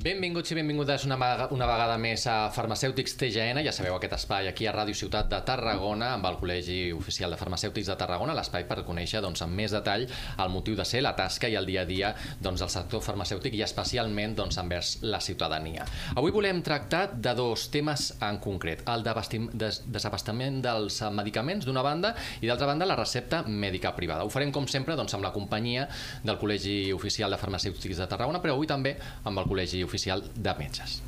Benvinguts i benvingudes una, una vegada més a Farmacèutics TGN. Ja sabeu aquest espai aquí a Ràdio Ciutat de Tarragona amb el Col·legi Oficial de Farmacèutics de Tarragona, l'espai per conèixer doncs, amb més detall el motiu de ser, la tasca i el dia a dia doncs, del sector farmacèutic i especialment doncs, envers la ciutadania. Avui volem tractar de dos temes en concret, el de des desabastament dels medicaments d'una banda i d'altra banda la recepta mèdica privada. Ho farem com sempre doncs, amb la companyia del Col·legi Oficial de Farmacèutics de Tarragona, però avui també amb el Col·legi oficial de metges.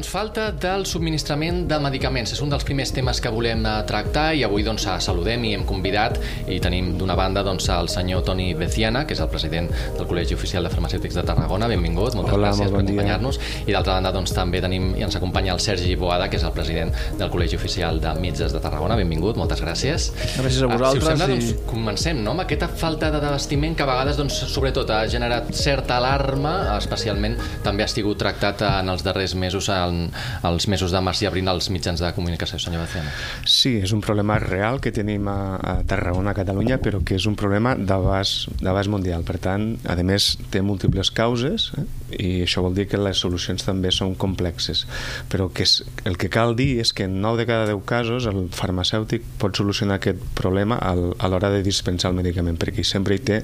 Doncs falta del subministrament de medicaments. És un dels primers temes que volem eh, tractar i avui doncs, saludem i hem convidat i tenim d'una banda doncs, el senyor Toni Beciana, que és el president del Col·legi Oficial de Farmacèutics de Tarragona. Benvingut, moltes Hola, gràcies molt per bon acompanyar-nos. I d'altra banda doncs, també tenim i ens acompanya el Sergi Boada, que és el president del Col·legi Oficial de Metges de Tarragona. Benvingut, moltes gràcies. Gràcies a Ah, vosaltres. Si us sembla, i- doncs, comencem, no? Amb aquesta falta de desvestiment que a vegades, doncs, sobretot, ha generat certa alarma, especialment també ha estat tractat en els darrers mesos, en, els mesos de març i abril, als mitjans de comunicació, senyor Bacena. Sí, és un problema real que tenim a, a Tarragona, a Catalunya, però que és un problema d'abast mundial. Per tant, a més, té múltiples causes eh? i això vol dir que les solucions també són complexes. Però que és, el que cal dir és que en 9 de cada 10 casos el farmacèutic pot solucionar aquest problema al, a l'hora de dispensar el medicament, perquè sempre hi té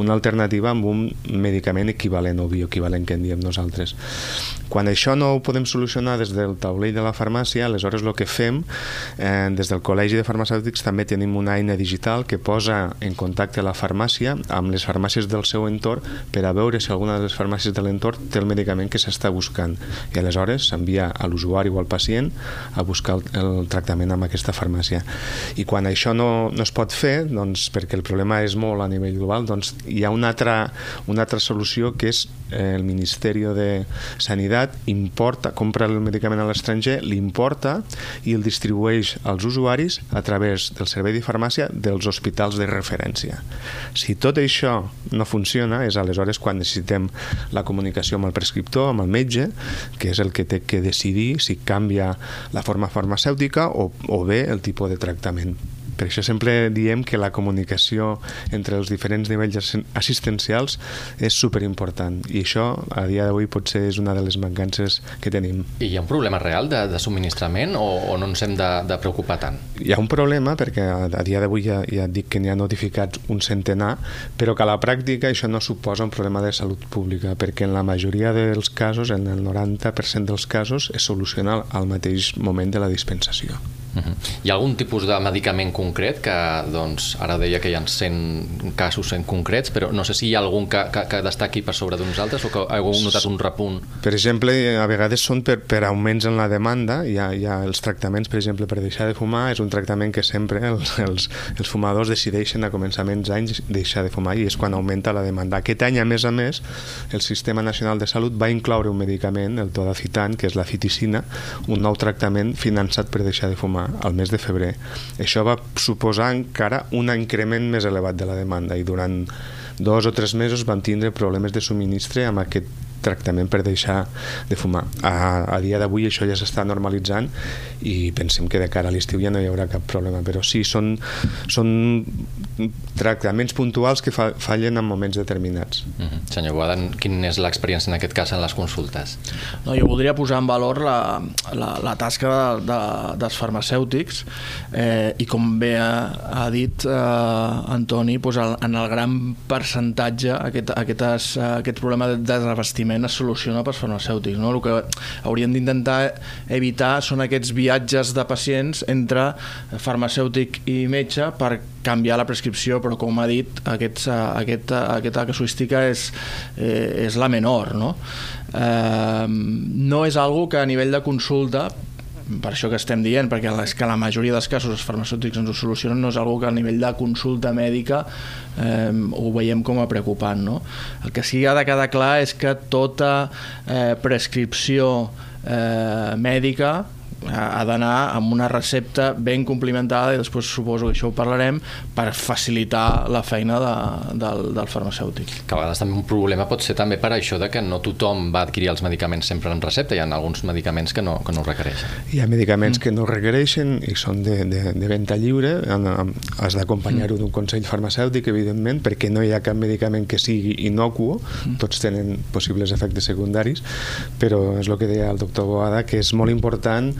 una alternativa amb un medicament equivalent o bioequivalent que en diem nosaltres. Quan això no ho podem solucionar des del taulell de la farmàcia, aleshores el que fem eh, des del Col·legi de Farmacèutics també tenim una eina digital que posa en contacte la farmàcia amb les farmàcies del seu entorn per a veure si alguna de les farmàcies de l'entorn té el medicament que s'està buscant i aleshores s'envia a l'usuari o al pacient a buscar el, el tractament amb aquesta farmàcia. I quan això no, no es pot fer, doncs, perquè el problema és molt a nivell global, doncs hi ha una altra, una altra solució que és eh, el Ministeri de Sanitat importa, compra el medicament a l'estranger, l'importa i el distribueix als usuaris a través del servei de farmàcia dels hospitals de referència. Si tot això no funciona, és aleshores quan necessitem la comunicació amb el prescriptor, amb el metge, que és el que té que decidir si canvia la forma farmacèutica o, o bé el tipus de tractament. Per això sempre diem que la comunicació entre els diferents nivells assi- assistencials és superimportant i això a dia d'avui potser és una de les mancances que tenim. I hi ha un problema real de, de subministrament o, o no ens hem de, de preocupar tant? Hi ha un problema perquè a, a dia d'avui ja, ja et dic que n'hi ha notificats un centenar, però que a la pràctica això no suposa un problema de salut pública perquè en la majoria dels casos, en el 90% dels casos, es soluciona al mateix moment de la dispensació. Uh -huh. Hi ha algun tipus de medicament concret que, doncs, ara deia que hi ha 100 casos en concrets, però no sé si hi ha algun que, que, que destaqui per sobre d'uns altres o que heu notat un repunt. Per exemple, a vegades són per, per augments en la demanda, hi ha, hi ha els tractaments, per exemple, per deixar de fumar, és un tractament que sempre els, els, els fumadors decideixen a començaments d'anys deixar de fumar i és quan augmenta la demanda. Aquest any, a més a més, el Sistema Nacional de Salut va incloure un medicament, el todacitant, que és la fiticina, un nou tractament finançat per deixar de fumar al mes de febrer. Això va suposar encara un increment més elevat de la demanda i durant dos o tres mesos van tindre problemes de subministre amb aquest tractament per deixar de fumar. A, a dia d'avui això ja s'està normalitzant i pensem que de cara a l'estiu ja no hi haurà cap problema, però sí, són, són tractaments puntuals que fa, fallen en moments determinats. Uh -huh. Senyor Boada, quina és l'experiència en aquest cas en les consultes? No, jo voldria posar en valor la, la, la tasca de, de, dels farmacèutics eh, i com bé ha, ha dit eh, Antoni, doncs el, en el gran percentatge aquest, aquestes, aquest problema de desabastiment es soluciona pels farmacèutics. No? El que hauríem d'intentar evitar són aquests viatges de pacients entre farmacèutic i metge per canviar la prescripció, però com ha dit, aquest, aquest, aquesta casuística és, eh, és la menor. No? Eh, no és algo que a nivell de consulta per això que estem dient, perquè és que la majoria dels casos els farmacèutics ens ho solucionen, no és algo que a nivell de consulta mèdica eh, ho veiem com a preocupant. No? El que sí que ha de quedar clar és que tota eh, prescripció eh, mèdica ha d'anar amb una recepta ben complementada i després suposo que això ho parlarem per facilitar la feina de, del, del farmacèutic. Que a vegades també un problema pot ser també per això de que no tothom va adquirir els medicaments sempre en recepta, hi ha alguns medicaments que no, que no ho requereixen. Hi ha medicaments mm. que no requereixen i són de, de, de venda lliure, has d'acompanyar-ho mm. d'un consell farmacèutic, evidentment, perquè no hi ha cap medicament que sigui inocuo, mm. tots tenen possibles efectes secundaris, però és el que deia el doctor Boada, que és molt important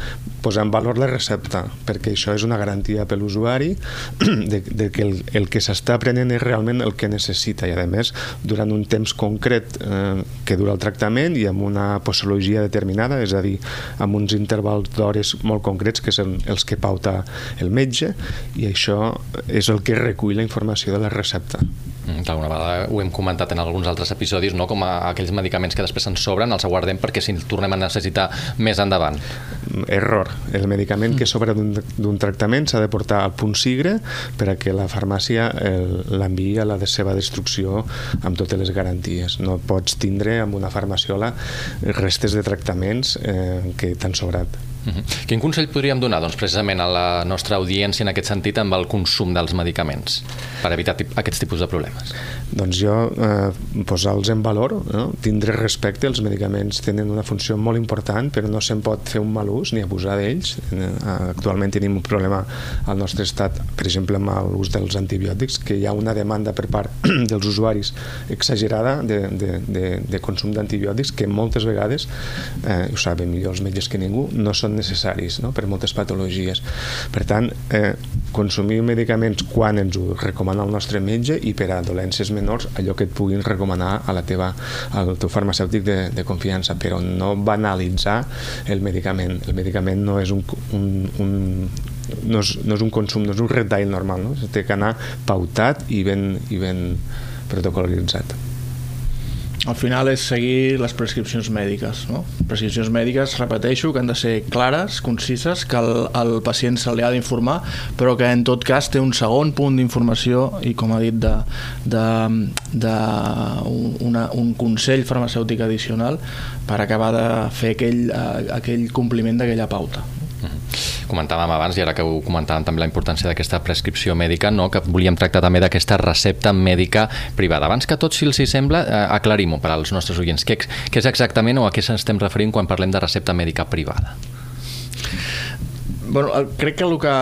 posar en valor la recepta, perquè això és una garantia per l'usuari de, de que el, el que s'està prenent és realment el que necessita i a més durant un temps concret eh, que dura el tractament i amb una posologia determinada, és a dir, amb uns intervals d'hores molt concrets que són els que pauta el metge i això és el que recull la informació de la recepta. Mm, D'alguna vegada ho hem comentat en alguns altres episodis, no? com a aquells medicaments que després ens sobren, els aguardem perquè si els tornem a necessitar més endavant. Error. El medicament que sobra d'un tractament s'ha de portar al punt sigre per a que la farmàcia l'enviï a la seva destrucció amb totes les garanties. No pots tindre amb una farmaciola restes de tractaments eh, que t'han sobrat. -huh. Quin consell podríem donar doncs, precisament a la nostra audiència en aquest sentit amb el consum dels medicaments per evitar aquests tipus de problemes? Doncs jo eh, posar-los en valor, no? tindre respecte, els medicaments tenen una funció molt important però no se'n pot fer un mal ús ni abusar d'ells. Eh, actualment tenim un problema al nostre estat, per exemple amb l'ús dels antibiòtics, que hi ha una demanda per part dels usuaris exagerada de, de, de, de consum d'antibiòtics que moltes vegades, eh, ho saben millor els metges que ningú, no són necessaris no? per moltes patologies. Per tant, eh, consumir medicaments quan ens ho recomana el nostre metge i per a dolències menors allò que et puguin recomanar a la teva, al teu farmacèutic de, de confiança, però no banalitzar el medicament. El medicament no és un, un, un no és, no és un consum, no és un retall normal, no? té que anar pautat i ben, i ben protocolitzat al final és seguir les prescripcions mèdiques. No? Prescripcions mèdiques, repeteixo, que han de ser clares, concises, que el, el pacient se li ha d'informar, però que en tot cas té un segon punt d'informació i, com ha dit, de, de, de una, un consell farmacèutic addicional per acabar de fer aquell, aquell compliment d'aquella pauta. Comentàvem abans, i ara que ho comentàvem també la importància d'aquesta prescripció mèdica, no? que volíem tractar també d'aquesta recepta mèdica privada. Abans que tot, si els hi sembla, eh, aclarim-ho per als nostres oients. Què, què és exactament o a què s'estem referint quan parlem de recepta mèdica privada? bueno, crec que el que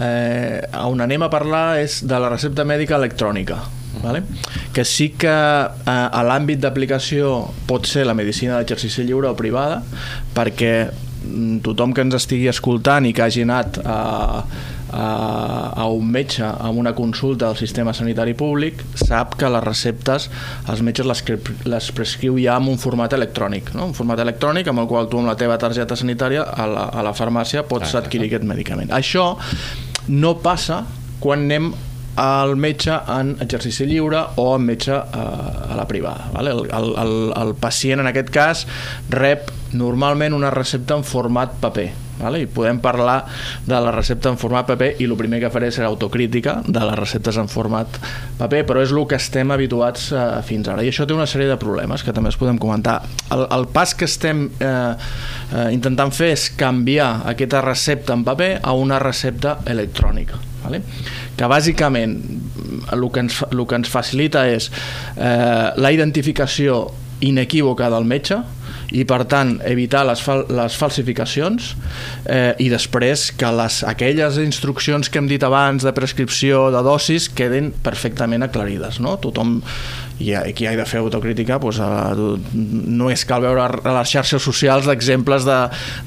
eh, on anem a parlar és de la recepta mèdica electrònica vale? que sí que eh, a l'àmbit d'aplicació pot ser la medicina d'exercici lliure o privada perquè Mm, tothom que ens estigui escoltant i que hagi anat a, a, a un metge amb una consulta del sistema sanitari públic sap que les receptes els metges les, les prescriu ja en un format electrònic no? un format electrònic amb el qual tu amb la teva targeta sanitària a la, a la farmàcia pots ah, adquirir aquest medicament això no passa quan anem al metge en exercici lliure o en metge a, a la privada. Vale? El, el, el, el pacient, en aquest cas, rep normalment una recepta en format paper. Vale? I podem parlar de la recepta en format paper i el primer que faré serà autocrítica de les receptes en format paper, però és el que estem habituats eh, fins ara. I això té una sèrie de problemes que també es podem comentar. El, el pas que estem eh, eh, intentant fer és canviar aquesta recepta en paper a una recepta electrònica. Vale? que bàsicament el que ens, el que ens facilita és eh, la identificació inequívoca del metge i per tant evitar les, fal les falsificacions eh, i després que les, aquelles instruccions que hem dit abans de prescripció de dosis queden perfectament aclarides no? tothom i aquí ha de fer autocrítica doncs, no és cal veure a les xarxes socials d'exemples de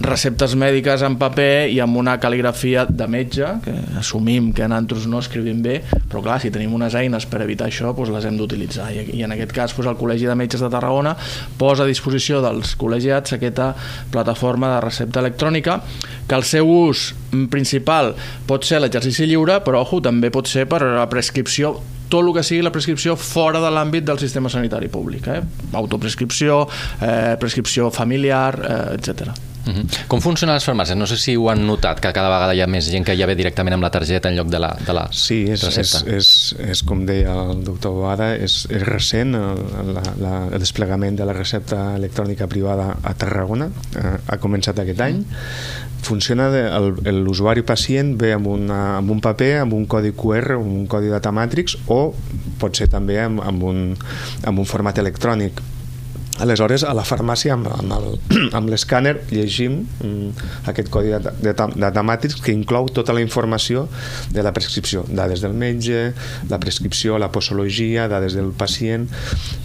receptes mèdiques en paper i amb una cal·ligrafia de metge, que assumim que nosaltres no escrivim bé, però clar, si tenim unes eines per evitar això, doncs les hem d'utilitzar. I, i en aquest cas doncs, el Col·legi de Metges de Tarragona posa a disposició dels col·legiats aquesta plataforma de recepta electrònica que el seu ús principal pot ser l'exercici lliure, però ojo, també pot ser per a prescripció tot el que sigui la prescripció fora de l'àmbit del sistema sanitari públic. Eh? Autoprescripció, eh, prescripció familiar, eh, etc. Uh -huh. Com funcionen les farmàcies? No sé si ho han notat, que cada vegada hi ha més gent que ja ve directament amb la targeta en lloc de la, de la sí, és, recepta. És, és, és, com deia el doctor Boada, és, és recent el, la, la, el desplegament de la recepta electrònica privada a Tarragona, eh, ha començat aquest any, funciona l'usuari pacient ve amb, una, amb un paper, amb un codi QR, un codi data matrix o pot ser també amb, amb un, amb un format electrònic Aleshores, a la farmàcia, amb, amb l'escàner, llegim mm, aquest codi de, de, de temàtics que inclou tota la informació de la prescripció, dades del metge, la prescripció, la posologia, dades del pacient.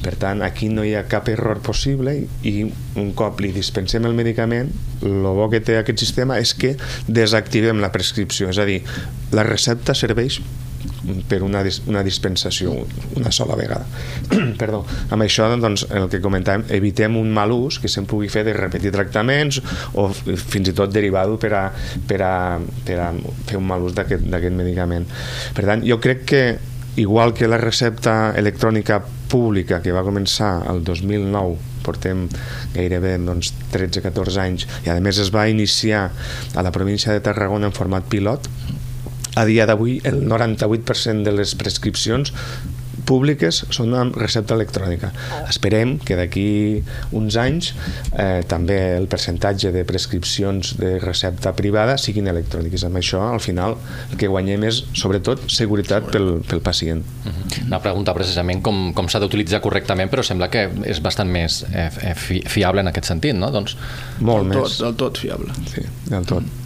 Per tant, aquí no hi ha cap error possible i un cop li dispensem el medicament, el bo que té aquest sistema és que desactivem la prescripció, és a dir, la recepta serveix per una, una dispensació una sola vegada. Perdó. Amb això, doncs, el que comentàvem, evitem un mal ús que se'n pugui fer de repetir tractaments o fins i tot derivar-ho per, a, per, a, per a fer un mal ús d'aquest medicament. Per tant, jo crec que igual que la recepta electrònica pública que va començar el 2009 portem gairebé doncs, 13-14 anys i a més es va iniciar a la província de Tarragona en format pilot a dia d'avui el 98% de les prescripcions públiques són amb recepta electrònica. Esperem que d'aquí uns anys eh, també el percentatge de prescripcions de recepta privada siguin electròniques. Amb això, al final, el que guanyem és, sobretot, seguretat pel, pel pacient. Una pregunta precisament com, com s'ha d'utilitzar correctament, però sembla que és bastant més eh, fi, fiable en aquest sentit, no? Doncs... Molt del més. Tot, del tot fiable. Sí, del tot. Mm.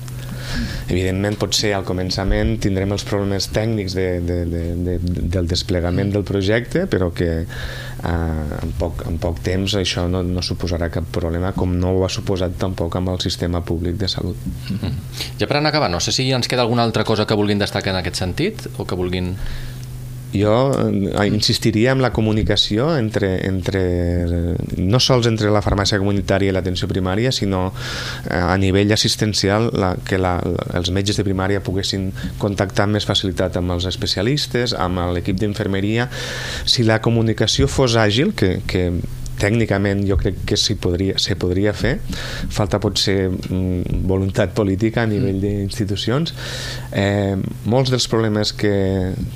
Evidentment, potser al començament tindrem els problemes tècnics de, de, de, de, del desplegament del projecte, però que eh, en, poc, en poc temps això no, no suposarà cap problema, com no ho ha suposat tampoc amb el sistema públic de salut. -hmm. Ja per anar acabant, no sé si ens queda alguna altra cosa que vulguin destacar en aquest sentit o que vulguin jo eh, insistiria en la comunicació entre, entre no sols entre la farmàcia comunitària i l'atenció primària, sinó eh, a nivell assistencial la, que la, els metges de primària poguessin contactar amb més facilitat amb els especialistes, amb l'equip d'infermeria. Si la comunicació fos àgil, que, que tècnicament jo crec que s'hi podria, se podria fer. Falta potser mm, voluntat política a nivell mm. d'institucions. Eh, molts dels problemes que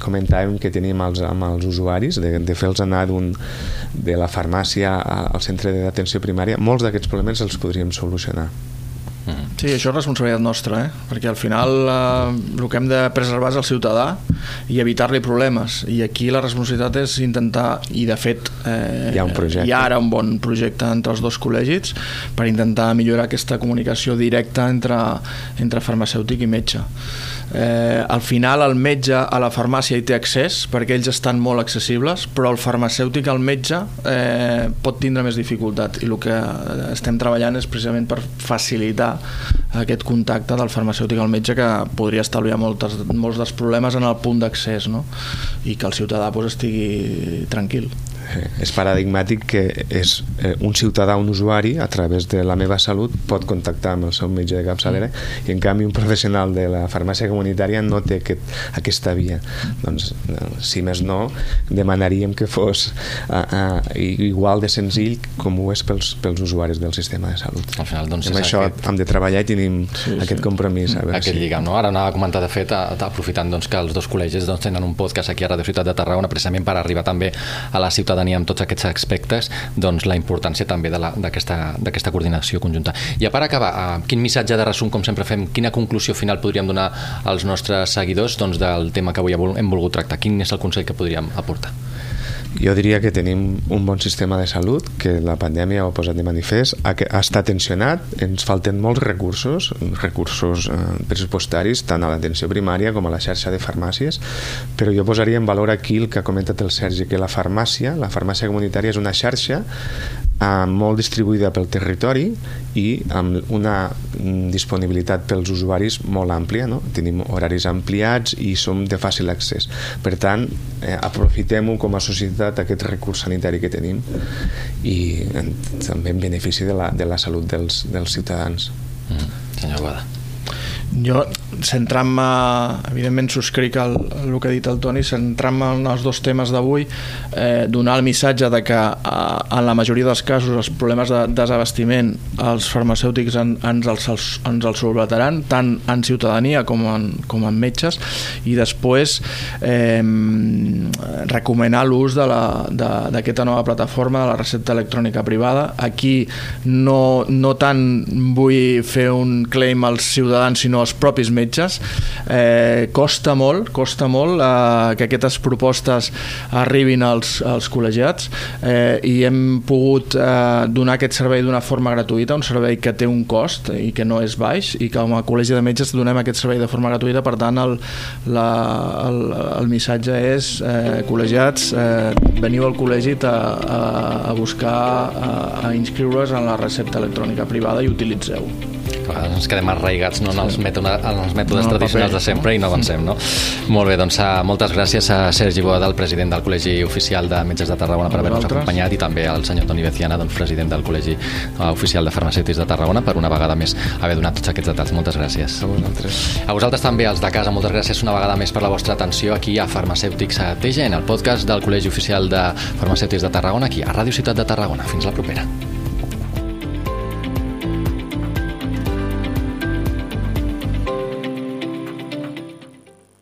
comentàvem que tenim els, amb els usuaris de, de fer-los anar de la farmàcia al centre d'atenció primària molts d'aquests problemes els podríem solucionar Sí, això és responsabilitat nostra, eh? perquè al final eh, el que hem de preservar és el ciutadà i evitar-li problemes. I aquí la responsabilitat és intentar, i de fet eh, hi, ha un projecte. hi ha ara un bon projecte entre els dos col·legis per intentar millorar aquesta comunicació directa entre, entre farmacèutic i metge eh, al final el metge a la farmàcia hi té accés perquè ells estan molt accessibles però el farmacèutic al metge eh, pot tindre més dificultat i el que estem treballant és precisament per facilitar aquest contacte del farmacèutic al metge que podria estalviar moltes, molts dels problemes en el punt d'accés no? i que el ciutadà pues, estigui tranquil eh, és paradigmàtic que és eh, un ciutadà, un usuari, a través de la meva salut pot contactar amb el seu metge de capçalera i en canvi un professional de la farmàcia comunitària no té aquest, aquesta via. Doncs, eh, si més no, demanaríem que fos uh, uh, igual de senzill com ho és pels, pels usuaris del sistema de salut. Al final, doncs, amb això aquest... hem de treballar i tenim sí, aquest sí. compromís. A veure aquest si... lligam, no? Ara anava a comentar, de fet, a, a, aprofitant doncs, que els dos col·legis doncs, tenen un podcast aquí a Radio Ciutat de Tarragona precisament per arribar també a la ciutat ciutadania amb tots aquests aspectes, doncs la importància també d'aquesta coordinació conjunta. I per acabar, eh, quin missatge de resum, com sempre fem, quina conclusió final podríem donar als nostres seguidors doncs, del tema que avui hem volgut tractar? Quin és el consell que podríem aportar? Jo diria que tenim un bon sistema de salut, que la pandèmia ho ha posat de manifest, ha, ha estat tensionat, ens falten molts recursos, recursos eh, pressupostaris, tant a l'atenció primària com a la xarxa de farmàcies, però jo posaria en valor aquí el que ha comentat el Sergi, que la farmàcia, la farmàcia comunitària és una xarxa eh, molt distribuïda pel territori i amb una mm, disponibilitat pels usuaris molt àmplia. No? Tenim horaris ampliats i som de fàcil accés. Per tant, eh, aprofitem-ho com a societat, aquest recurs sanitari que tenim i en, també en benefici de la, de la salut dels, dels ciutadans. Mm. Senyor Guada. Jo centrant-me, evidentment subscric el, el que ha dit el Toni, centrant-me en els dos temes d'avui, eh, donar el missatge de que eh, en la majoria dels casos els problemes de desabastiment els farmacèutics en, ens, els, els, ens els solvataran, tant en ciutadania com en, com en metges, i després eh, recomanar l'ús d'aquesta nova plataforma de la recepta electrònica privada. Aquí no, no tant vull fer un claim als ciutadans, sinó als propis metges. Eh, costa molt, costa molt eh, que aquestes propostes arribin als, als col·legiats. Eh, i hem pogut eh, donar aquest servei d'una forma gratuïta, un servei que té un cost i que no és baix i que com a col·legi de metges donem aquest servei de forma gratuïta, per tant el, la, el, el missatge és eh, col·legiats, eh, veniu al col·legi a, a, a buscar, a, a inscriure's en la recepta electrònica privada i utilitzeu a vegades ens quedem arraigats no, en, els mètodes, en els mètodes no, tradicionals paper. de sempre i no avancem, no? Molt bé, doncs uh, moltes gràcies a Sergi Boada, el president del Col·legi Oficial de Metges de Tarragona per haver-nos acompanyat i també al senyor Toni Beciana, doncs, president del Col·legi uh, Oficial de Farmacèutics de Tarragona per una vegada més haver donat tots aquests detalls. Moltes gràcies. A vosaltres. A vosaltres també, els de casa, moltes gràcies una vegada més per la vostra atenció aquí a Farmacèutics a TGN, el podcast del Col·legi Oficial de Farmacèutics de Tarragona, aquí a Ràdio Ciutat de Tarragona. Fins la propera.